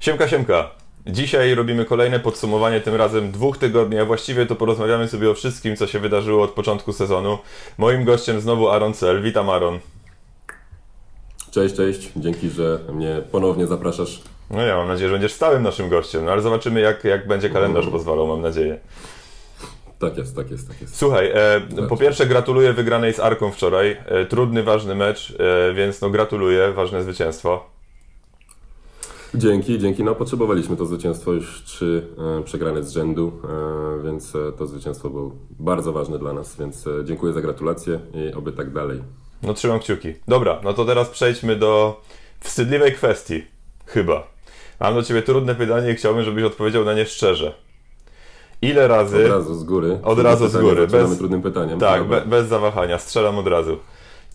Siemka, siemka. Dzisiaj robimy kolejne podsumowanie, tym razem dwóch tygodni, a właściwie to porozmawiamy sobie o wszystkim, co się wydarzyło od początku sezonu. Moim gościem znowu Aaron Cel. Witam Aaron. Cześć, cześć. Dzięki, że mnie ponownie zapraszasz. No ja mam nadzieję, że będziesz stałym naszym gościem, no ale zobaczymy jak, jak będzie kalendarz pozwalał, mam nadzieję. Tak jest, tak jest, tak jest. Słuchaj, e, po pierwsze gratuluję wygranej z Arką wczoraj. E, trudny, ważny mecz, e, więc no gratuluję, ważne zwycięstwo. Dzięki, dzięki. No potrzebowaliśmy to zwycięstwo już trzy e, przegrane z rzędu, e, więc e, to zwycięstwo było bardzo ważne dla nas, więc e, dziękuję za gratulacje i oby tak dalej. No trzymam kciuki. Dobra, no to teraz przejdźmy do wstydliwej kwestii. Chyba. Mam do Ciebie trudne pytanie i chciałbym, żebyś odpowiedział na nie szczerze. Ile razy... Od razu z góry. Od razu z góry, bez- trudnym pytaniem. Tak, be, bez zawahania, strzelam od razu.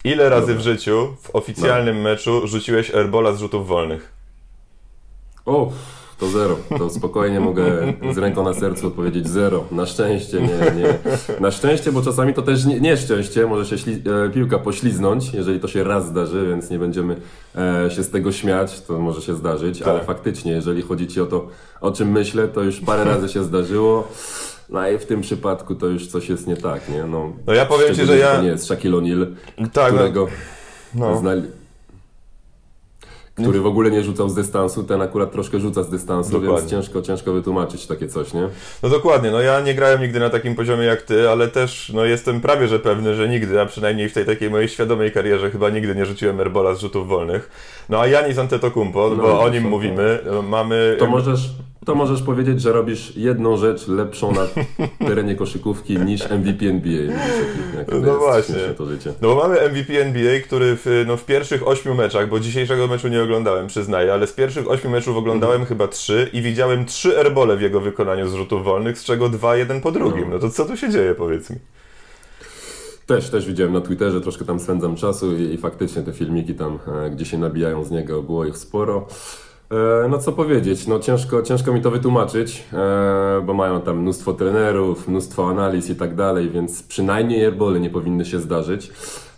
Ile razy Dobra. w życiu, w oficjalnym meczu, rzuciłeś airbola z rzutów wolnych? O, to zero. To spokojnie mogę z ręką na sercu odpowiedzieć zero. Na szczęście, nie, nie. Na szczęście, bo czasami to też nie, nieszczęście. Może się śli, e, piłka pośliznąć, jeżeli to się raz zdarzy, więc nie będziemy e, się z tego śmiać, to może się zdarzyć, ale Tak. faktycznie, jeżeli chodzi Ci o to, o czym myślę, to już parę razy się zdarzyło. No i w tym przypadku to już coś jest nie tak, nie? No, No ja powiem Ci, że ja- nie jest Shaquille O'Neal, Tak, no, którego no. znali... Który w ogóle nie rzucał z dystansu, ten akurat troszkę rzuca z dystansu, Dokładnie. więc ciężko, ciężko wytłumaczyć takie coś, nie? no dokładnie, no ja nie grałem nigdy na takim poziomie jak Ty, ale też no jestem prawie, że pewny, że nigdy, a przynajmniej w tej takiej mojej świadomej karierze chyba nigdy nie rzuciłem airbola z rzutów wolnych. No a Janis Antetokounmpo, No, bo o to nim są- mówimy, mamy... To możesz, to możesz powiedzieć, że robisz jedną rzecz lepszą na terenie koszykówki niż MVP NBA. No jest właśnie. to życie. No bo mamy MVP NBA, który w, no, w pierwszych ośmiu meczach, bo dzisiejszego meczu nie oglądałem, przyznaję, ale z pierwszych ośmiu meczów oglądałem Mhm. chyba trzy i widziałem trzy airbole w jego wykonaniu z rzutów wolnych, z czego dwa jeden po drugim. No to co tu się dzieje, powiedz mi? Też, też widziałem na Twitterze, troszkę tam spędzam czasu i, i faktycznie te filmiki tam, e, gdzie się nabijają z niego, było ich sporo. E, no co powiedzieć, no ciężko, ciężko mi to wytłumaczyć, e, bo mają tam mnóstwo trenerów, mnóstwo analiz i tak dalej, więc przynajmniej airbole nie powinny się zdarzyć.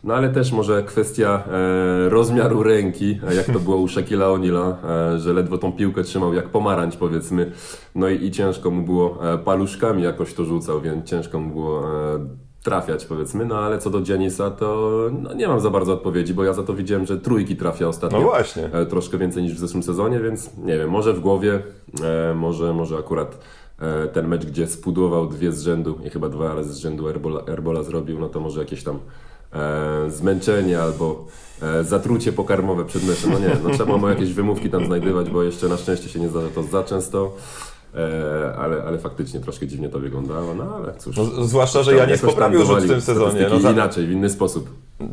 No ale też może kwestia e, rozmiaru ręki, jak to było u Shaquilla O'Neala, że ledwo tą piłkę trzymał jak pomarańcz powiedzmy, no i, i ciężko mu było paluszkami jakoś to rzucał, więc ciężko mu było trafiać powiedzmy, no ale co do Giannisa to no, nie mam za bardzo odpowiedzi, bo ja za to widziałem, że trójki trafia ostatnio. No właśnie. E, troszkę więcej niż w zeszłym sezonie, więc nie wiem, może w głowie, e, może, może akurat e, ten mecz, gdzie spudłował dwie z rzędu i chyba dwa razy z rzędu Airbola, Airbola zrobił, no to może jakieś tam e, zmęczenie albo e, zatrucie pokarmowe przed meczem. No nie, no trzeba mu jakieś wymówki tam znajdywać, bo jeszcze na szczęście się nie zdarza to za często. E, ale, ale faktycznie troszkę dziwnie to wyglądało, no ale cóż. No, zwłaszcza, że Janis poprawił rzut w tym sezonie. No, za, inaczej, w inny sposób.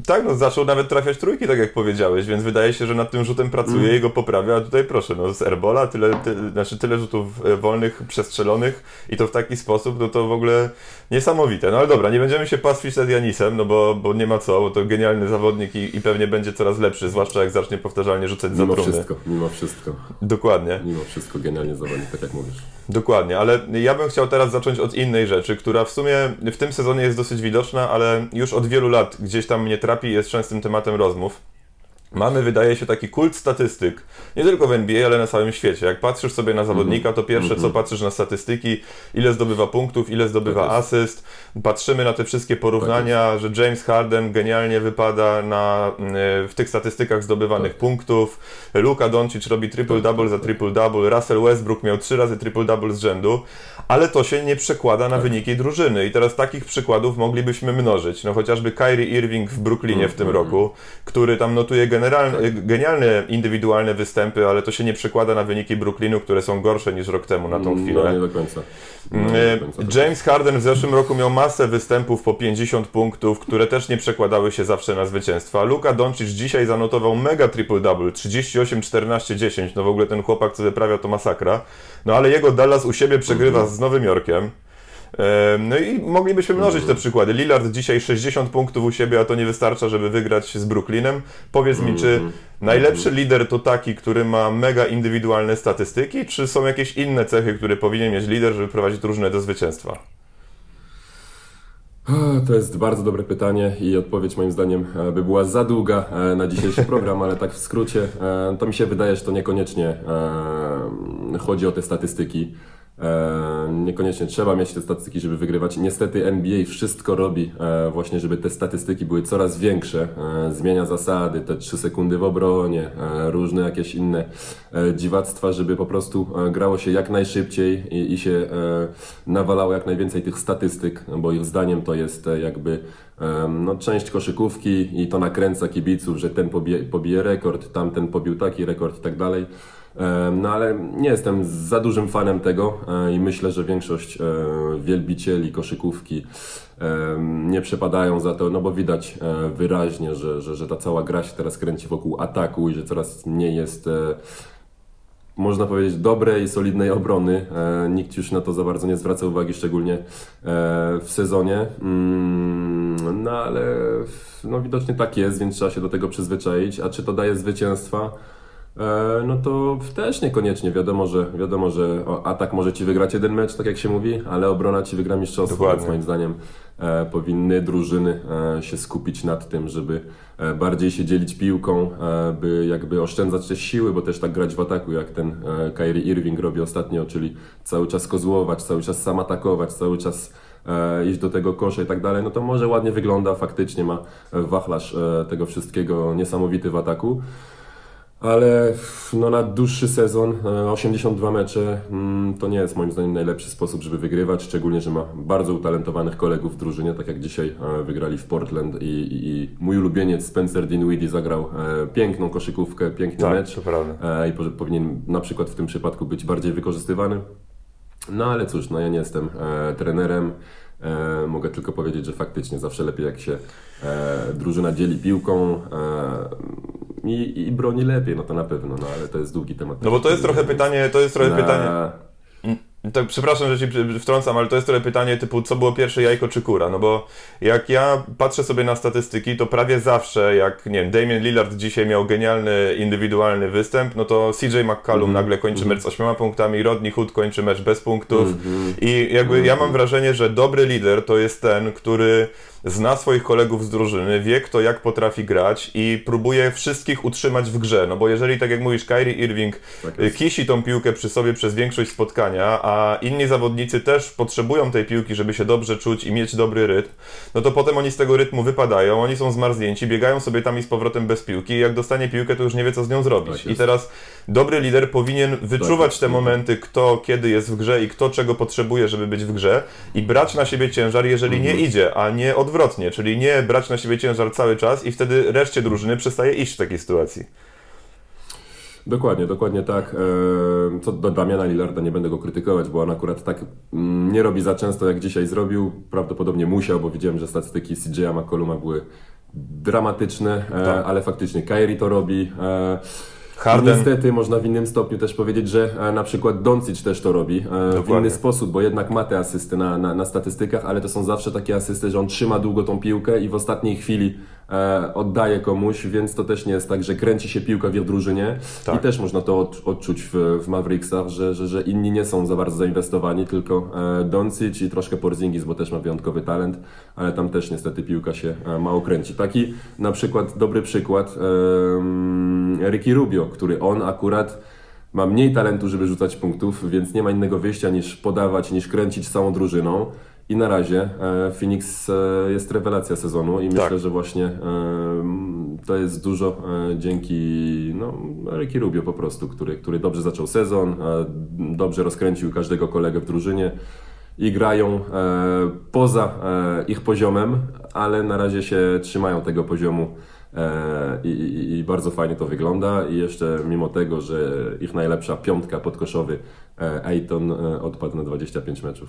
tak, no zaczął nawet trafiać trójki, tak jak powiedziałeś, więc wydaje się, że nad tym rzutem pracuje Mm. i go poprawia, a tutaj proszę, no z airbola tyle, tyle, znaczy tyle rzutów e, wolnych, przestrzelonych i to w taki sposób, no to w ogóle niesamowite. No ale dobra, nie będziemy się pastwić nad Janisem, no bo, bo nie ma co, bo to genialny zawodnik i, i pewnie będzie coraz lepszy, zwłaszcza jak zacznie powtarzalnie rzucać za Mimo wszystko, mimo wszystko, Dokładnie. mimo wszystko genialnie zawodnik, tak jak mówisz. Dokładnie, ale ja bym chciał teraz zacząć od innej rzeczy, która w sumie w tym sezonie jest dosyć widoczna, ale już od wielu lat gdzieś tam mnie trapi i jest częstym tematem rozmów. Mamy, wydaje się, taki kult statystyk, nie tylko w NBA, ale na całym świecie. Jak patrzysz sobie na zawodnika, to pierwsze co patrzysz na statystyki, ile zdobywa punktów, ile zdobywa Tak asyst. Patrzymy na te wszystkie porównania, że James Harden genialnie wypada na, y, w tych statystykach zdobywanych punktów. Luka Doncic robi triple-double za triple-double. Russell Westbrook miał trzy razy triple-double z rzędu, ale to się nie przekłada na wyniki drużyny. I teraz takich przykładów moglibyśmy mnożyć. No chociażby Kyrie Irving w Brooklynie w tym roku, który tam notuje generalne, genialne indywidualne występy, ale to się nie przekłada na wyniki Brooklynu, które są gorsze niż rok temu na tą chwilę. No nie do końca. No, nie do końca. James Harden w zeszłym roku miał masę występów po 50 punktów, które też nie przekładały się zawsze na zwycięstwa. Luka Doncic dzisiaj zanotował mega triple-double, 38, 14, 10. No w ogóle ten chłopak, co wyprawia, to masakra. No ale jego Dallas u siebie przegrywa z Nowym Jorkiem. No i moglibyśmy mnożyć te przykłady. Lillard dzisiaj 60 punktów u siebie, a to nie wystarcza, żeby wygrać z Brooklynem. Powiedz mi, czy najlepszy lider to taki, który ma mega indywidualne statystyki, czy są jakieś inne cechy, które powinien mieć lider, żeby prowadzić drużynę do zwycięstwa? To jest bardzo dobre pytanie i odpowiedź moim zdaniem e, by była za długa e, na dzisiejszy program, ale tak w skrócie, e, to mi się wydaje, że to niekoniecznie chodzi o te statystyki. E, niekoniecznie trzeba mieć te statystyki, żeby wygrywać. Niestety NBA wszystko robi e, właśnie, żeby te statystyki były coraz większe. E, zmienia zasady, te 3 sekundy w obronie, różne jakieś inne dziwactwa, żeby po prostu grało się jak najszybciej i, się nawalało jak najwięcej tych statystyk, bo ich zdaniem to jest jakby no, część koszykówki i to nakręca kibiców, że ten pobije, pobije rekord, tamten pobił taki rekord i tak dalej. No ale nie jestem za dużym fanem tego e, i myślę, że większość e, wielbicieli koszykówki nie przepadają za to, no bo widać e, wyraźnie, że, że, że ta cała gra się teraz kręci wokół ataku i że coraz mniej jest można powiedzieć, dobrej, solidnej obrony. Nikt już na to za bardzo nie zwraca uwagi, szczególnie w sezonie. Mm, no ale no, widocznie tak jest, więc trzeba się do tego przyzwyczaić. A czy to daje zwycięstwa? E, no to też niekoniecznie. Wiadomo, że, wiadomo, że atak może ci wygrać jeden mecz, tak jak się mówi, ale obrona ci wygra mistrzostwo. Dokładnie. Więc moim zdaniem e, powinny drużyny e, się skupić nad tym, żeby bardziej się dzielić piłką, by jakby oszczędzać też siły, bo też tak grać w ataku, jak ten Kyrie Irving robi ostatnio, czyli cały czas kozłować, cały czas sam atakować, cały czas iść do tego kosza i tak dalej, no to może ładnie wygląda, faktycznie ma wachlarz tego wszystkiego niesamowity w ataku ale no, na dłuższy sezon, 82 e, mecze, mm, to nie jest moim zdaniem najlepszy sposób, żeby wygrywać, szczególnie, że ma bardzo utalentowanych kolegów w drużynie, tak jak dzisiaj e, wygrali w Portland i, i, i mój ulubieniec Spencer Dinwiddie zagrał e, piękną koszykówkę, piękny tak, mecz i powinien na przykład w tym przypadku być bardziej wykorzystywany. No ale cóż, no ja nie jestem trenerem, E, mogę tylko powiedzieć, że faktycznie zawsze lepiej jak się e, drużyna dzieli piłką e, i, i broni lepiej, no to na pewno, no ale to jest długi temat. No bo to jest trochę pytanie, to jest trochę na... pytanie. Tak, przepraszam, że ci wtrącam, ale to jest trochę pytanie typu, co było pierwsze jajko czy kura? No bo jak ja patrzę sobie na statystyki, to prawie zawsze, jak nie wiem, Damian Lillard dzisiaj miał genialny indywidualny występ, no to CJ McCallum mm nagle kończy mm -hmm. mecz z ośmioma punktami, Rodney Hood kończy mecz bez punktów mm -hmm. i jakby ja mam mhm. wrażenie, że dobry lider to jest ten, który zna swoich kolegów z drużyny, wie kto jak potrafi grać i próbuje wszystkich utrzymać w grze. No bo jeżeli, tak jak mówisz, Kyrie Irving tak kisi tą piłkę przy sobie przez większość spotkania, a inni zawodnicy też potrzebują tej piłki, żeby się dobrze czuć i mieć dobry rytm, no to potem oni z tego rytmu wypadają, oni są zmarznięci, biegają sobie tam i z powrotem bez piłki i jak dostanie piłkę, to już nie wie, co z nią zrobić. Tak I teraz dobry lider powinien wyczuwać tak te momenty, kto kiedy jest w grze i kto czego potrzebuje, żeby być w grze i brać na siebie ciężar, jeżeli mhm. nie idzie, a nie od odwrotnie, czyli nie brać na siebie ciężar cały czas i wtedy reszcie drużyny przestaje iść w takiej sytuacji. Dokładnie, dokładnie tak. E, co do Damiana Lillarda nie będę go krytykować, bo on akurat tak mm, nie robi za często jak dzisiaj zrobił. Prawdopodobnie musiał, bo widziałem, że statystyki CJ'a McColluma były dramatyczne, e, tak. ale faktycznie Kyrie to robi. Harden. Niestety można w innym stopniu też powiedzieć, że e, na przykład Doncic też to robi e, w inny sposób, bo jednak ma te asysty na, na, na statystykach, ale to są zawsze takie asysty, że on trzyma długo tą piłkę i w ostatniej chwili oddaje komuś, więc to też nie jest tak, że kręci się piłka w drużynie tak. i też można to odczuć w, w Mavericksach, że, że, że inni nie są za bardzo zainwestowani, tylko e, Doncic i troszkę Porzingis, bo też ma wyjątkowy talent, ale tam też niestety piłka się e, mało kręci. Taki na przykład dobry przykład e, Ricky Rubio, który on akurat ma mniej talentu, żeby rzucać punktów, więc nie ma innego wyjścia niż podawać, niż kręcić całą drużyną. I na razie e, Phoenix e, jest rewelacja sezonu i myślę, tak. że właśnie e, to jest dużo dzięki no, Ricky Rubio po prostu, który, który dobrze zaczął sezon, dobrze rozkręcił każdego kolegę w drużynie i grają poza ich poziomem, ale na razie się trzymają tego poziomu I, i, I, bardzo fajnie to wygląda i jeszcze mimo tego, że ich najlepsza piątka podkoszowy Aiton e, odpadł na 25 meczów.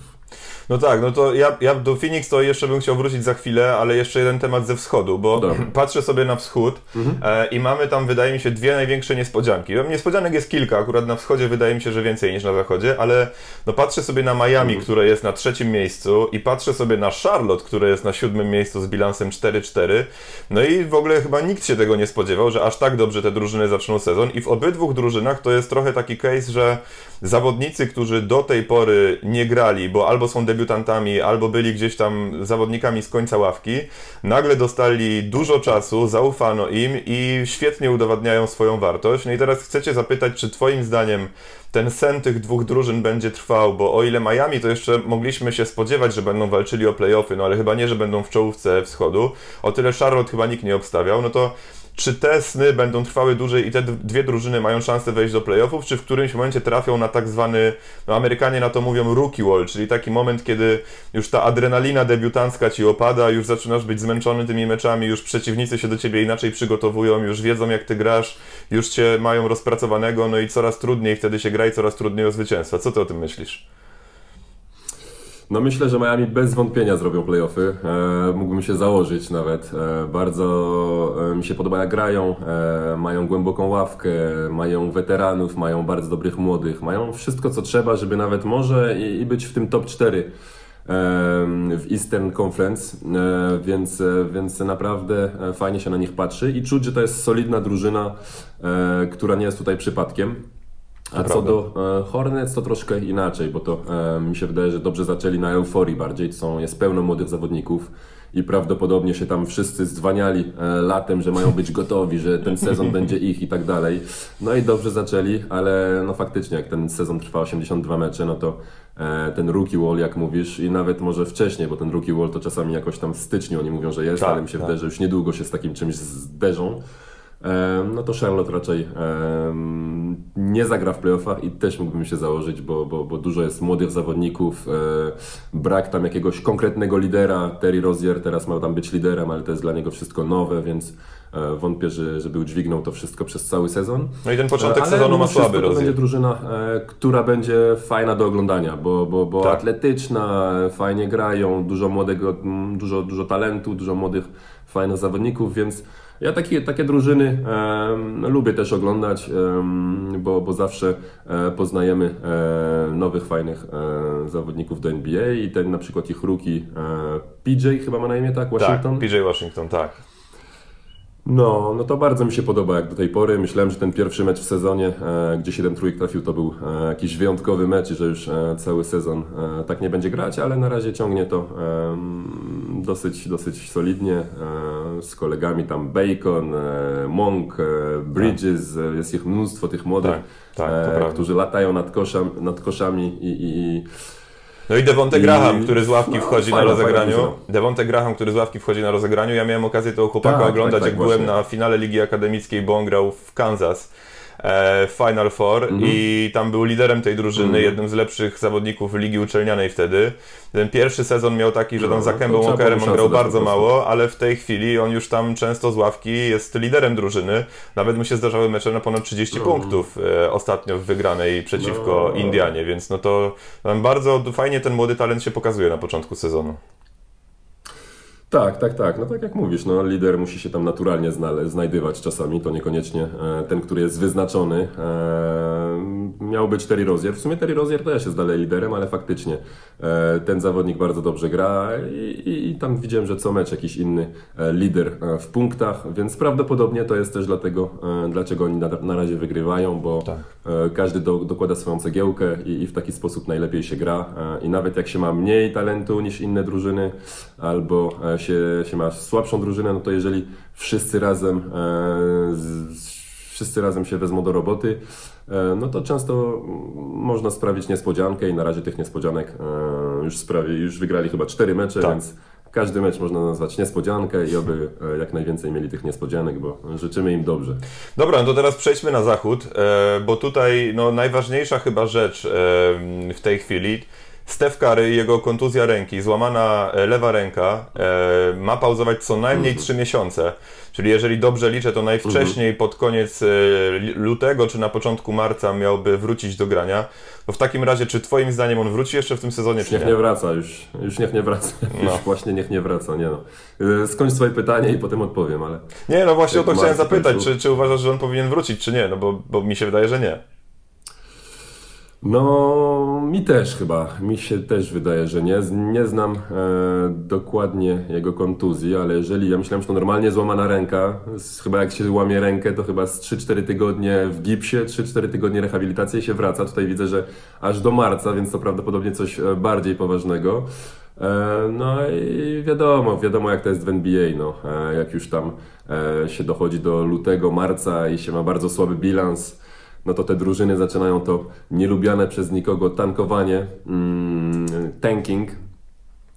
No tak, no to ja, ja do Phoenix to jeszcze bym chciał wrócić za chwilę, ale jeszcze jeden temat ze wschodu, bo Dobra. patrzę sobie na wschód mhm. e, i mamy tam, wydaje mi się, dwie największe niespodzianki. Niespodzianek jest kilka, akurat na wschodzie wydaje mi się, że więcej niż na zachodzie, ale no patrzę sobie na Miami, mhm. które jest na trzecim miejscu i patrzę sobie na Charlotte, które jest na siódmym miejscu z bilansem 4-4. No i w ogóle chyba chyba nikt się tego nie spodziewał, że aż tak dobrze te drużyny zaczną sezon i w obydwu drużynach to jest trochę taki case, że zawodnicy, którzy do tej pory nie grali, bo albo są debiutantami, albo byli gdzieś tam zawodnikami z końca ławki, nagle dostali dużo czasu, zaufano im i świetnie udowadniają swoją wartość. No i teraz chcecie zapytać, czy Twoim zdaniem ten sen tych dwóch drużyn będzie trwał, bo o ile Miami to jeszcze mogliśmy się spodziewać, że będą walczyli o playoffy, no ale chyba nie, że będą w czołówce wschodu, o tyle Charlotte chyba nikt nie obstawiał, no to czy te sny będą trwały dłużej i te dwie drużyny mają szansę wejść do playoffów, czy w którymś momencie trafią na tak zwany, no Amerykanie na to mówią rookie wall, czyli taki moment, kiedy już ta adrenalina debiutancka ci opada, już zaczynasz być zmęczony tymi meczami, już przeciwnicy się do ciebie inaczej przygotowują, już wiedzą jak ty grasz, już cię mają rozpracowanego, no i coraz trudniej wtedy się gra i coraz trudniej o zwycięstwa. Co ty o tym myślisz? No myślę, że Miami bez wątpienia zrobią playoffy. E, mógłbym się założyć nawet. E, bardzo e, mi się podoba jak grają. E, mają głęboką ławkę, mają weteranów, mają bardzo dobrych młodych. Mają wszystko co trzeba, żeby nawet może i, i być w tym top 4 e, w Eastern Conference, e, więc, więc naprawdę fajnie się na nich patrzy i czuć, że to jest solidna drużyna, która nie jest tutaj przypadkiem. A co do e, Hornets to troszkę inaczej, bo to e, mi się wydaje, że dobrze zaczęli na euforii bardziej. Są, jest pełno młodych zawodników i prawdopodobnie się tam wszyscy zdwaniali e, latem, że mają być gotowi, że ten sezon będzie ich i tak dalej. No i dobrze zaczęli, ale no faktycznie jak ten sezon trwa 82 mecze, no to ten rookie wall, jak mówisz, i nawet może wcześniej, bo ten rookie wall to czasami jakoś tam w styczniu oni mówią, że jest, tak, ale mi się tak. wydaje, że już niedługo się z takim czymś zderzą no to Charlotte raczej nie zagra w playoffach i też mógłbym się założyć, bo, bo, bo dużo jest młodych zawodników, e, brak tam jakiegoś konkretnego lidera. Terry Rozier teraz ma tam być liderem, ale to jest dla niego wszystko nowe, więc e, wątpię, że, żeby udźwignął to wszystko przez cały sezon. No i ten początek ale sezonu ma słaby To będzie drużyna, e, która będzie fajna do oglądania, bo, bo, bo tak. atletyczna, fajnie grają, dużo młodego, dużo, dużo talentu, dużo młodych, fajnych zawodników, więc ja takie, takie drużyny e, lubię też oglądać, e, bo, bo zawsze e, poznajemy e, nowych, fajnych e, zawodników do NBA i ten na przykład ich ruki e, PJ chyba ma na imię, tak? Washington? Tak, PJ Washington, tak. No, no to bardzo mi się podoba jak do tej pory. Myślałem, że ten pierwszy mecz w sezonie, e, gdzie 7 trójek trafił, to był e, jakiś wyjątkowy mecz i że już e, cały sezon e, tak nie będzie grać, ale na razie ciągnie to dosyć, dosyć solidnie e, z kolegami tam Bacon, e, Monk, Bridges, tak. jest ich mnóstwo tych młodych, tak, tak, którzy latają nad, koszam, nad koszami i, i, i no i Devonte Graham, który z ławki no, wchodzi fajna, na rozegraniu. Devonte Graham, który z ławki wchodzi na rozegraniu. Ja miałem okazję tego chłopaka tak, oglądać, tak, tak, jak byłem na finale Ligi Akademickiej, bo on grał w Kansas. E, Final Four -hmm. i tam był liderem tej drużyny, -hmm. jednym z lepszych zawodników Ligi Uczelnianej wtedy. Ten pierwszy sezon miał taki, że tam no, za Kębą Walkerem on grał bardzo mało, ale w tej chwili on już tam często z ławki jest liderem drużyny. Nawet mu się zdarzały mecze na ponad 30 no. punktów e, ostatnio w wygranej przeciwko no. Indianie, więc no to bardzo fajnie ten młody talent się pokazuje na początku sezonu. Tak, tak, tak. No tak jak mówisz, no, lider musi się tam naturalnie znajdywać czasami, to niekoniecznie e, ten, który jest wyznaczony. E, miał być Terry Rozier. W sumie Terry Rozier też jest dalej liderem, ale faktycznie e, ten zawodnik bardzo dobrze gra i, i, tam widziałem, że co mecz jakiś inny lider w punktach, więc prawdopodobnie to jest też dlatego, dlaczego oni na, na razie wygrywają, bo tak. Każdy do, dokłada swoją cegiełkę i, i, w taki sposób najlepiej się gra. I nawet jak się ma mniej talentu niż inne drużyny, albo się, się ma słabszą drużynę, no to jeżeli wszyscy razem, e, wszyscy razem się wezmą do roboty, e, no to często można sprawić niespodziankę i na razie tych niespodzianek e, już, sprawi, już wygrali chyba cztery mecze, tak. więc każdy mecz można nazwać niespodziankę i oby jak najwięcej mieli tych niespodzianek, bo życzymy im dobrze. Dobra, no to teraz przejdźmy na zachód, bo tutaj no, najważniejsza chyba rzecz w tej chwili Steph Curry, jego kontuzja ręki, złamana e, lewa ręka, e, ma pauzować co najmniej 3 miesiące. Czyli jeżeli dobrze liczę, to najwcześniej mhm. pod koniec e, lutego czy na początku marca miałby wrócić do grania. To w takim razie, czy Twoim zdaniem on wróci jeszcze w tym sezonie, już czy niech nie? wraca, już, już niech nie wraca. No. Już właśnie niech nie wraca, nie no. E, skończ swoje pytanie i potem odpowiem, ale... Nie, no właśnie o to chciałem zapytać, czy, czy uważasz, że on powinien wrócić, czy nie? No bo, bo mi się wydaje, że nie. No, mi też chyba. Mi się też wydaje, że nie. Nie znam e, dokładnie jego kontuzji, ale jeżeli ja myślałem, że to normalnie złamana ręka, z, chyba jak się łamie rękę, to chyba z 3-4 tygodnie w gipsie, 3-4 tygodnie rehabilitacji się wraca. Tutaj widzę, że aż do marca, więc to prawdopodobnie coś e, bardziej poważnego. E, no i wiadomo, wiadomo jak to jest w NBA, no. E, jak już tam się dochodzi do lutego, marca i się ma bardzo słaby bilans, no to te drużyny zaczynają to nielubiane przez nikogo tankowanie, mm, tanking,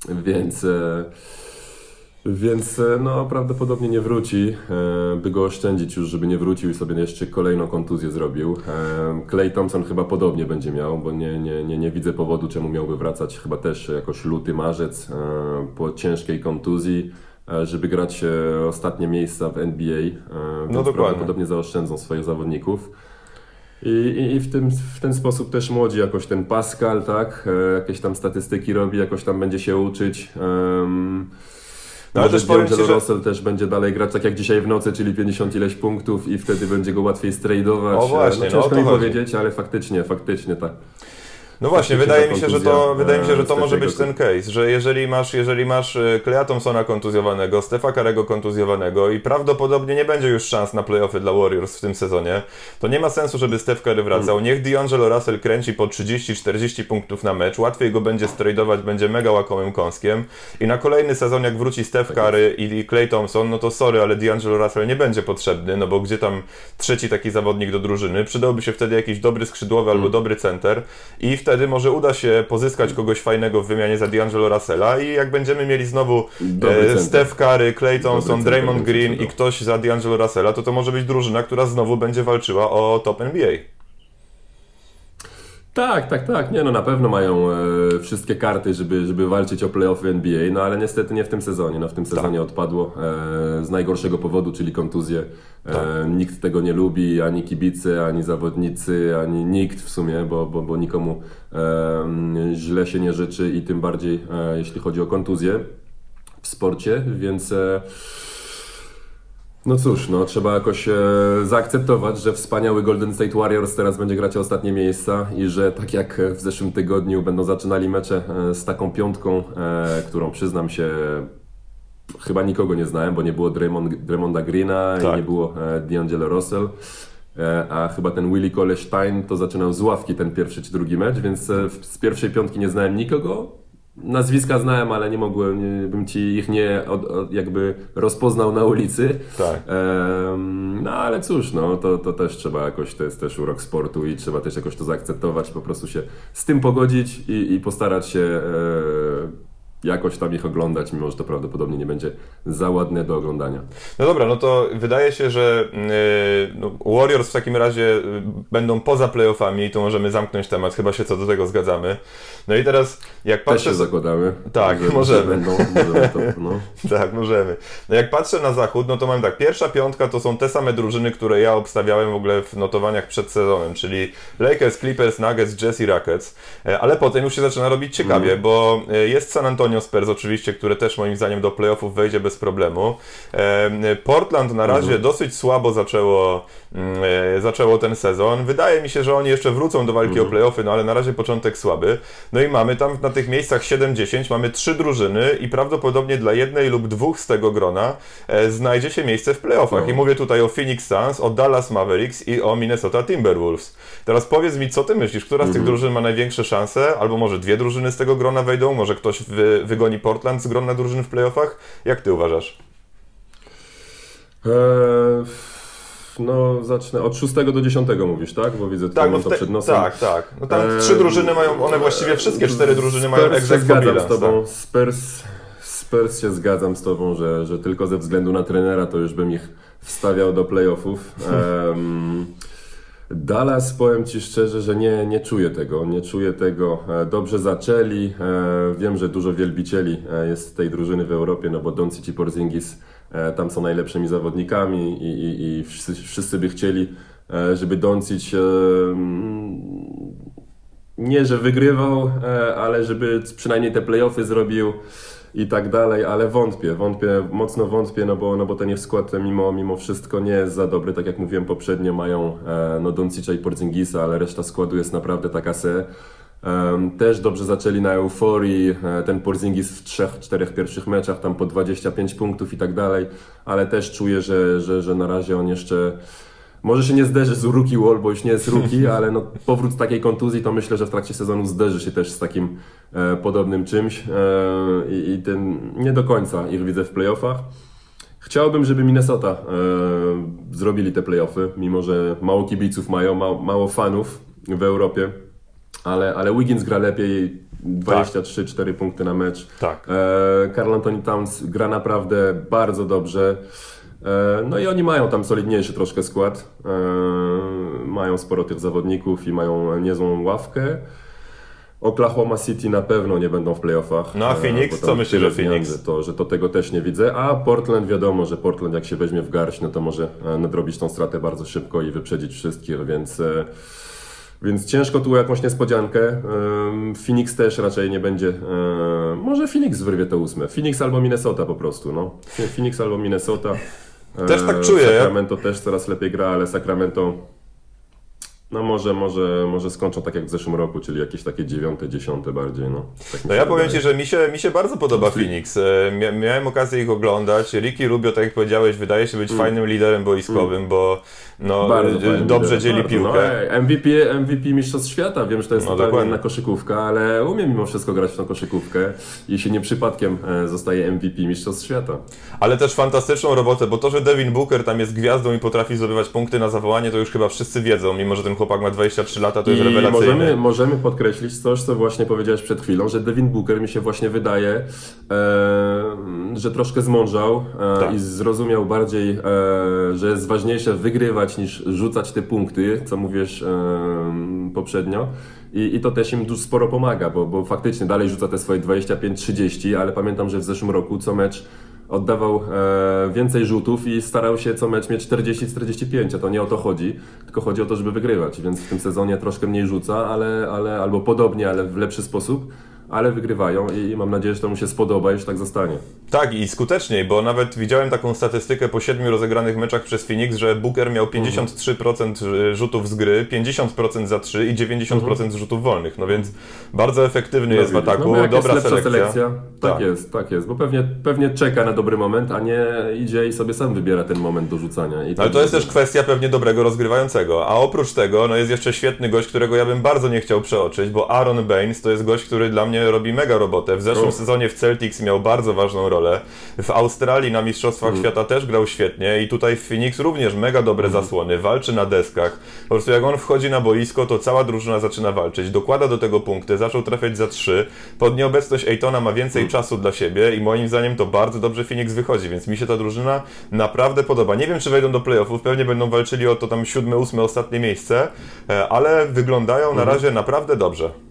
więc, e, więc e, no prawdopodobnie nie wróci, e, by go oszczędzić już, żeby nie wrócił i sobie jeszcze kolejną kontuzję zrobił. Clay Thompson chyba podobnie będzie miał, bo nie, nie, nie, nie widzę powodu, czemu miałby wracać, chyba też jakoś luty, marzec po ciężkiej kontuzji żeby grać ostatnie miejsca w NBA. No dokładnie. Prawdopodobnie zaoszczędzą swoich zawodników. I, i, w, tym, w ten sposób też młodzi, jakoś ten Pascal, tak, e, jakieś tam statystyki robi, jakoś tam będzie się uczyć. Um, no, ale też powiem Ci, że... Russell też będzie dalej grać tak jak dzisiaj w nocy, czyli 50 ileś punktów i wtedy będzie go łatwiej stradować. O właśnie, no, ciężko no, mi powiedzieć, ale faktycznie, faktycznie tak. No właśnie, wydaje mi się, że to, wydaje mi się, że to może być ten case, że jeżeli masz, jeżeli masz Clea Thompsona kontuzjowanego, Stefa Karego kontuzjowanego i prawdopodobnie nie będzie już szans na playoffy dla Warriors w tym sezonie, to nie ma sensu, żeby Steph Curry wracał. Niech D'Angelo Russell kręci po 30-40 punktów na mecz, łatwiej go będzie stradować, będzie mega łakomym kąskiem i na kolejny sezon, jak wróci Steph Curry i Clay Thompson, no to sorry, ale D'Angelo Russell nie będzie potrzebny, no bo gdzie tam trzeci taki zawodnik do drużyny, przydałby się wtedy jakiś dobry skrzydłowy albo dobry center i w wtedy może uda się pozyskać kogoś fajnego w wymianie za D'Angelo Russella i jak będziemy mieli znowu e, Steph Curry, Clay Thompson, Draymond Green i ktoś za D'Angelo Russella, to to może być drużyna, która znowu będzie walczyła o top NBA. Tak, tak, tak. Nie, no na pewno mają e, wszystkie karty, żeby, żeby walczyć o playoffy NBA, no ale niestety nie w tym sezonie. No w tym tak. sezonie tak. odpadło e, z najgorszego powodu, czyli kontuzję. E, tak. Nikt tego nie lubi, ani kibice, ani zawodnicy, ani nikt w sumie, bo, bo, bo nikomu e, źle się nie życzy i tym bardziej e, jeśli chodzi o kontuzję w sporcie, więc e, no cóż, no trzeba jakoś e, zaakceptować, że wspaniały Golden State Warriors teraz będzie grać o ostatnie miejsca i że tak jak w zeszłym tygodniu będą zaczynali mecze e, z taką piątką, e, którą przyznam się chyba nikogo nie znałem, bo nie było Draymond, Draymonda Greena tak. i nie było e, D'Angelo Russell. E, a chyba ten Willie Cole-Stein to zaczynał z ławki ten pierwszy czy drugi mecz, więc e, z pierwszej piątki nie znałem nikogo, nazwiska znałem, ale nie mogłem, nie, bym ci ich nie od, od, jakby rozpoznał na ulicy. Tak. Ehm, no ale cóż, no to, to też trzeba jakoś, to jest też urok sportu i trzeba też jakoś to zaakceptować, po prostu się z tym pogodzić i, i postarać się e, jakoś tam ich oglądać, mimo że to prawdopodobnie nie będzie za ładne do oglądania. No dobra, no to wydaje się, że yy, no, Warriors w takim razie yy, będą poza playoffami i tu możemy zamknąć temat, chyba się co do tego zgadzamy. No i teraz jak patrzę... Też się zakładamy. Tak, że, możemy. Że będą, możemy to, no. tak, możemy. No jak patrzę na zachód, no to mam tak, pierwsza piątka to są te same drużyny, które ja obstawiałem w ogóle w notowaniach przed sezonem, czyli Lakers, Clippers, Nuggets, Jazz i Rockets, e, ale potem już się zaczyna robić ciekawie, mm. bo e, jest San Antonio Spurs oczywiście, które też moim zdaniem do playoffów wejdzie bez problemu. Portland na razie mhm. dosyć słabo zaczęło, mm, e, zaczęło ten sezon. Wydaje mi się, że oni jeszcze wrócą do walki mhm. o playoffy, no ale na razie początek słaby. No i mamy tam na tych miejscach 7-10, mamy trzy drużyny i prawdopodobnie dla jednej lub dwóch z tego grona e, znajdzie się miejsce w playoffach. No. I mówię tutaj o Phoenix Suns, o Dallas Mavericks i o Minnesota Timberwolves. Teraz powiedz mi, co ty myślisz, która z tych mhm. drużyn ma największe szanse? Albo może dwie drużyny z tego grona wejdą, może ktoś wy, wygoni Portland z grona drużyn w playoffach? Jak ty uważasz? Eee, no, zacznę od 6 do 10 mówisz, tak? Bo widzę tutaj tak, no to przed nosem. Tak, tak. No tam eee, trzy drużyny mają, one właściwie wszystkie cztery drużyny mają egzek zgadzam z tobą. Tak. Spurs, Spurs się zgadzam z tobą, że, że tylko ze względu na trenera to już bym ich wstawiał do playoffów. Um, Dallas, powiem Ci szczerze, że nie, nie czuję tego, nie czuję tego. E, dobrze zaczęli, e, wiem, że dużo wielbicieli e, jest tej drużyny w Europie, no bo Doncic i Porzingis tam są najlepszymi zawodnikami i, i, i wszyscy, wszyscy by chcieli, żeby Doncic nie, że wygrywał, ale żeby przynajmniej te playoffy zrobił. I tak dalej, ale wątpię, wątpię, mocno wątpię, no bo, no bo ten ich skład mimo, mimo wszystko nie jest za dobry, tak jak mówiłem poprzednio, mają e, no Doncicza i Porzingisa, ale reszta składu jest naprawdę taka se. Um, też dobrze zaczęli na euforii, e, ten Porzingis w trzech, czterech pierwszych meczach, tam po 25 punktów i tak dalej, ale też czuję, że, że, że na razie on jeszcze może się nie zderzy z rookie wall, bo już nie jest rookie, ale no, powrót z takiej kontuzji to myślę, że w trakcie sezonu zderzy się też z takim e, podobnym czymś e, i, ten, nie do końca ich widzę w playoffach. Chciałbym, żeby Minnesota e, zrobili te playoffy, mimo że mało kibiców mają, mało, mało fanów w Europie, ale, ale Wiggins gra lepiej, 23-4 tak. punkty na mecz. Tak. E, Carl Anthony Towns gra naprawdę bardzo dobrze. E, no i oni mają tam solidniejszy troszkę skład. E, mają sporo tych zawodników i mają niezłą ławkę. Oklahoma City na pewno nie będą w playoffach. No a e, Phoenix? Co myślisz o Phoenix? To, że to tego też nie widzę. A Portland wiadomo, że Portland jak się weźmie w garść, no to może nadrobić tą stratę bardzo szybko i wyprzedzić wszystkich, więc... Więc ciężko tu jakąś niespodziankę. Phoenix też raczej nie będzie. Może Phoenix wyrwie to ósme. Phoenix albo Minnesota po prostu. No. Phoenix albo Minnesota. Też tak czuję. Sacramento też coraz lepiej gra, ale Sacramento no może, może, może skończą tak jak w zeszłym roku, czyli jakieś takie dziewiąte, dziesiąte bardziej. No, tak no ja powiem Ci, że mi się, mi się bardzo podoba Phoenix. E, miałem okazję ich oglądać. Ricky Rubio, tak jak powiedziałeś, wydaje się być mm. fajnym liderem boiskowym, mm. bo no, e, dobrze dzieli bardzo. piłkę. No, MVP, MVP Mistrzostw Świata, wiem, że to jest no, totalnie inna koszykówka, ale umie mimo wszystko grać w tą koszykówkę i się nie przypadkiem e, zostaje MVP Mistrzostw Świata. Ale też fantastyczną robotę, bo to, że Devin Booker tam jest gwiazdą i potrafi zdobywać punkty na zawołanie, to już chyba wszyscy wiedzą, mimo że ten chłopak ma 23 lata, to jest I rewelacyjne. Możemy, możemy podkreślić coś, co właśnie powiedziałeś przed chwilą, że Devin Booker mi się właśnie wydaje, e, że troszkę zmążał e, tak. i zrozumiał bardziej, e, że jest ważniejsze wygrywać niż rzucać te punkty, co mówisz e, poprzednio. I, I, to też im dużo sporo pomaga, bo, bo faktycznie dalej rzuca te swoje 25-30, ale pamiętam, że w zeszłym roku co mecz oddawał e, więcej rzutów i starał się co mecz mieć 40-45, a to nie o to chodzi, tylko chodzi o to, żeby wygrywać, więc w tym sezonie troszkę mniej rzuca, ale, ale albo podobnie, ale w lepszy sposób ale wygrywają i mam nadzieję, że to mu się spodoba i że tak zostanie. Tak, i skuteczniej, bo nawet widziałem taką statystykę po siedmiu rozegranych meczach przez Phoenix, że Booker miał 53% rzutów z gry, 50% za 3 i 90% mhm. rzutów wolnych, no więc bardzo efektywny no, jest widzisz. w ataku, no, dobra jest selekcja. selekcja. Tak, tak, jest, tak jest, bo pewnie, pewnie czeka na dobry moment, a nie idzie i sobie sam wybiera ten moment do rzucania. I Ale to jest też kwestia pewnie dobrego rozgrywającego, a oprócz tego no jest jeszcze świetny gość, którego ja bym bardzo nie chciał przeoczyć, bo Aaron Baines to jest gość, który dla mnie robi mega robotę. W zeszłym sezonie w Celtics miał bardzo ważną rolę. W Australii na Mistrzostwach mm. Świata też grał świetnie i tutaj w Phoenix również mega dobre mm. zasłony. Walczy na deskach. Po prostu jak on wchodzi na boisko, to cała drużyna zaczyna walczyć. Dokłada do tego punkty, zaczął trafiać za trzy. Pod nieobecność Ejtona ma więcej mm. czasu dla siebie i moim zdaniem to bardzo dobrze Phoenix wychodzi, więc mi się ta drużyna naprawdę podoba. Nie wiem, czy wejdą do playoffów, pewnie będą walczyli o to tam siódme, ósme, ostatnie miejsce, e, ale wyglądają na mhm. razie naprawdę dobrze.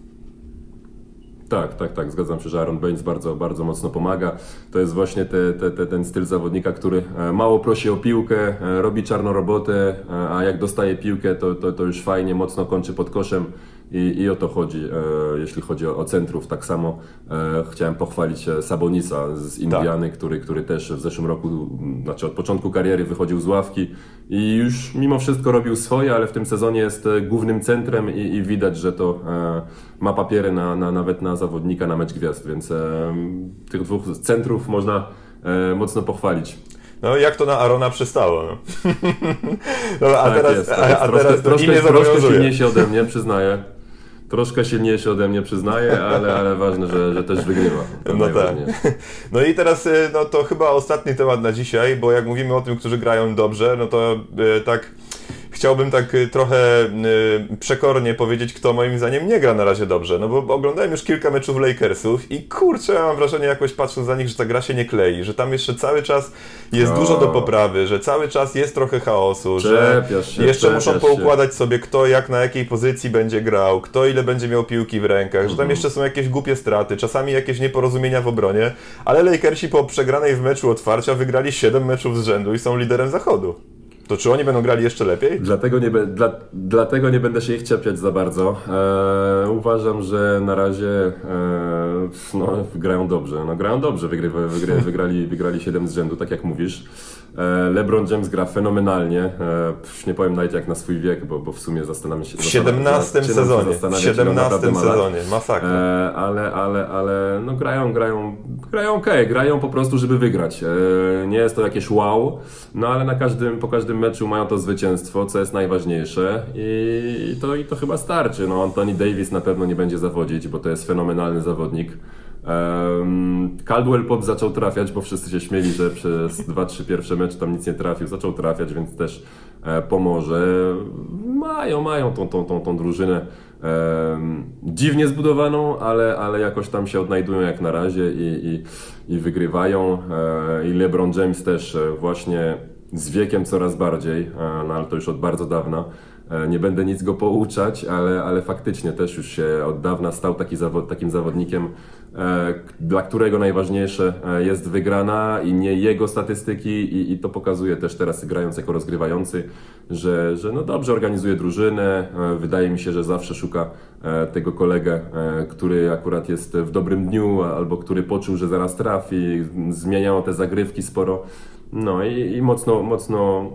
Tak, tak, tak, zgadzam się, że Aaron Baines bardzo, bardzo mocno pomaga. To jest właśnie te, te, te, ten styl zawodnika, który e, mało prosi o piłkę, e, robi czarną robotę, e, a jak dostaje piłkę, to, to, to już fajnie, mocno kończy pod koszem. I, I o to chodzi, e, jeśli chodzi o, centrów. Tak samo e, chciałem pochwalić Sabonisa z Indiany, tak. który, który też w zeszłym roku, znaczy od początku kariery wychodził z ławki i już mimo wszystko robił swoje, ale w tym sezonie jest głównym centrem i, i widać, że to e, ma papiery na, na, nawet na zawodnika na mecz gwiazd, więc e, tych dwóch centrów można e, mocno pochwalić. No jak to na Arona przystało. No. no a tak teraz, jest, tak a, a troszkę, teraz troszkę, troszkę silniejszy ode mnie, przyznaję. Troszkę silniejszy ode mnie przyznaję, ale, ale ważne, że, że też wygrywa. No tak. No i teraz y, no to chyba ostatni temat na dzisiaj, bo jak mówimy o tym, którzy grają dobrze, no to y, tak chciałbym tak y, trochę y, przekornie powiedzieć, kto moim zdaniem nie gra na razie dobrze. No bo oglądałem już kilka meczów Lakersów i kurczę, ja mam wrażenie jakoś patrząc za nich, że ta gra się nie klei, że tam jeszcze cały czas jest no. dużo do poprawy, że cały czas jest trochę chaosu, czepiasz że się, jeszcze muszą poukładać się. sobie, kto jak na jakiej pozycji będzie grał, kto ile będzie miał piłki w rękach, że tam mhm. jeszcze są jakieś głupie straty, czasami jakieś nieporozumienia w obronie, ale Lakersi po przegranej w meczu otwarcia wygrali 7 meczów z rzędu i są liderem zachodu. To czy oni będą grali jeszcze lepiej? Dlatego nie, dla, dlatego nie będę się ich czepiać za bardzo. E, uważam, że na razie e, no, grają dobrze. No, grają dobrze, wygry, wygry, wygrali, wygrali 7 z rzędu, tak jak mówisz. E, LeBron James gra fenomenalnie. E, nie powiem nawet jak na swój wiek, bo, bo w sumie zastanawiam się. W 17 sezonie. W 17 sezonie, masakra. E, ale, ale, ale no grają, grają, grają ok, grają po prostu, żeby wygrać. Nie jest to jakieś wow, no ale na każdym, po każdym meczu mają to zwycięstwo, co jest najważniejsze i to, i to chyba starczy. No, Anthony Davis na pewno nie będzie zawodzić, bo to jest fenomenalny zawodnik. Um, Caldwell Pop zaczął trafiać, bo wszyscy się śmieli, że przez 2-3 pierwsze mecze tam nic nie trafił. Zaczął trafiać, więc też e, pomoże. Mają, mają tą, tą, tą, tą drużynę um, dziwnie zbudowaną, ale, ale jakoś tam się odnajdują jak na razie i, i, i wygrywają. E, I LeBron James też e, właśnie z wiekiem coraz bardziej, e, no ale to już od bardzo dawna. E, nie będę nic go pouczać, ale, ale faktycznie też już się od dawna stał taki zawod, takim zawodnikiem, e, dla którego najważniejsze jest wygrana i nie jego statystyki i, i to pokazuje też teraz grając jako rozgrywający, że, że no dobrze organizuje drużynę, wydaje mi się, że zawsze szuka tego kolegę, który akurat jest w dobrym dniu albo który poczuł, że zaraz trafi, zmieniało te zagrywki sporo, no i, i mocno, mocno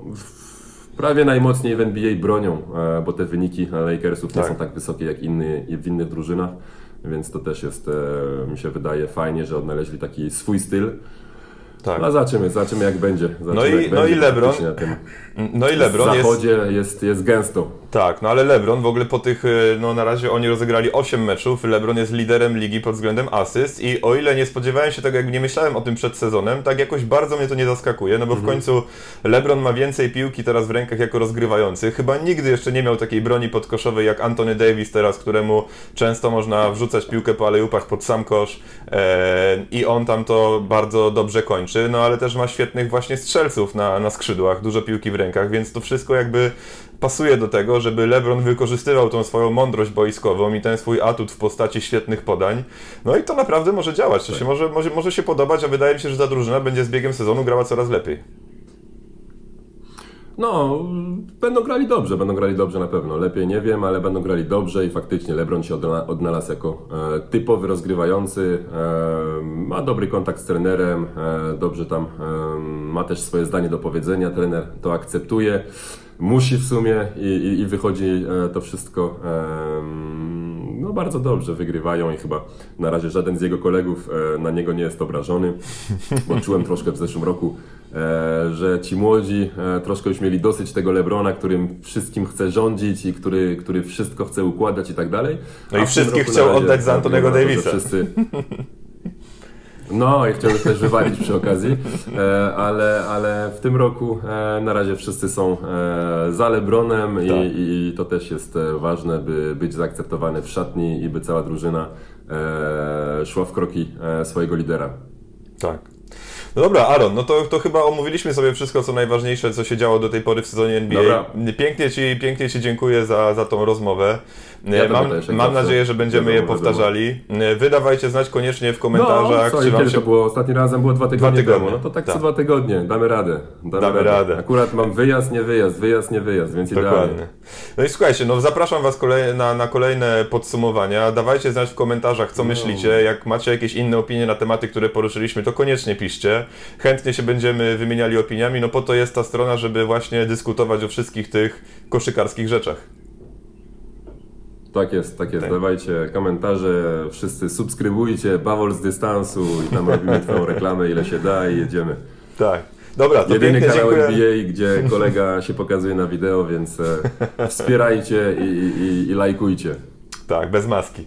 prawie najmocniej w NBA bronią, e, bo te wyniki Lakersów tak. nie są tak wysokie jak inny, w innych drużynach, więc to też jest, e, mi się wydaje, fajnie, że odnaleźli taki swój styl. Tak. No zobaczymy, zobaczymy jak będzie. Zobaczymy, no, i, no, i LeBron, no i LeBron w zachodzie jest, jest, jest gęsto. Tak, no ale LeBron w ogóle po tych, y, no na razie oni rozegrali 8 meczów, LeBron jest liderem ligi pod względem asyst i o ile nie spodziewałem się tego, jak nie myślałem o tym przed sezonem, tak jakoś bardzo mnie to nie zaskakuje, no bo mhm. w końcu LeBron ma więcej piłki teraz w rękach jako rozgrywający. Chyba nigdy jeszcze nie miał takiej broni podkoszowej jak Anthony Davis teraz, któremu często można wrzucać piłkę po alejupach pod sam kosz e, i on tam to bardzo dobrze kończy, no ale też ma świetnych właśnie strzelców na, na skrzydłach, dużo piłki w rękach, więc to wszystko jakby pasuje do tego, żeby LeBron wykorzystywał tą swoją mądrość boiskową i ten swój atut w postaci świetnych podań. No i to naprawdę może działać. To tak. się może, może, może się podobać, a wydaje mi się, że ta drużyna będzie z biegiem sezonu grała coraz lepiej. No, będą grali dobrze, będą grali dobrze na pewno. Lepiej nie wiem, ale będą grali dobrze i faktycznie LeBron się odnalazł jako e, typowy rozgrywający. E, ma dobry kontakt z trenerem, e, dobrze tam ma też swoje zdanie do powiedzenia. Trener to akceptuje musi w sumie i, i, i wychodzi to wszystko no bardzo dobrze, wygrywają i chyba na razie żaden z jego kolegów e, na niego nie jest obrażony. Bo czułem troszkę w zeszłym roku, e, że ci młodzi troszkę już mieli dosyć tego Lebrona, którym wszystkim chce rządzić i który, który wszystko chce układać i tak dalej. No i wszystkich chciał oddać za Antonego Davisa. No i chciałbym też wywalić przy okazji, e, ale, ale w tym roku e, na razie wszyscy są e, za Lebronem i, tak. i to też jest ważne, by być zaakceptowany w szatni i by cała drużyna szła w kroki swojego lidera. Tak. No dobra, Aaron, no to, to chyba omówiliśmy sobie wszystko, co najważniejsze, co się działo do tej pory w sezonie NBA. Dobra. Pięknie Ci, pięknie ci dziękuję za, za tą rozmowę. Ja mam, mam nadzieję, że będziemy je powtarzali. Wydawajcie znać koniecznie w komentarzach. No, co, czy wam się... to było? Ostatni razem było dwa tygodnie, dwa tygodnie. temu. No to tak, tak co dwa tygodnie. Damy radę. Damy, Damy radę. radę. Akurat mam wyjazd, nie wyjazd, wyjazd, nie wyjazd, więc Dokładnie. idealnie. No i słuchajcie, no zapraszam Was kolej, na, na kolejne podsumowania. Dawajcie znać w komentarzach, co no. myślicie. Jak macie jakieś inne opinie na tematy, które poruszyliśmy, to koniecznie piszcie. Chętnie się będziemy wymieniali opiniami. No po to jest ta strona, żeby właśnie dyskutować o wszystkich tych koszykarskich rzeczach. Tak jest, tak jest. Tak. Dawajcie komentarze, wszyscy subskrybujcie Bawol z dystansu i tam robimy twoją reklamę ile się da i jedziemy. Tak. Dobra, to Jedyny kanał dziękuję. NBA, gdzie kolega się pokazuje na wideo, więc e, wspierajcie i, i, i lajkujcie. Tak, bez maski.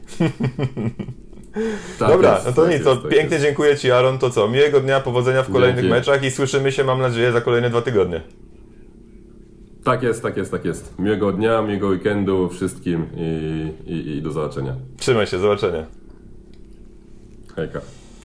Tak Dobra, jest, no to tak nic, to tak pięknie jest. dziękuję Ci Aaron, to co, miłego dnia, powodzenia w kolejnych Dzięki. meczach i słyszymy się, mam nadzieję, za kolejne dwa tygodnie. Tak jest, tak jest, tak jest. Miłego dnia, miłego weekendu wszystkim i, i, i do zobaczenia. Trzymaj się, zobaczenia. Hejka.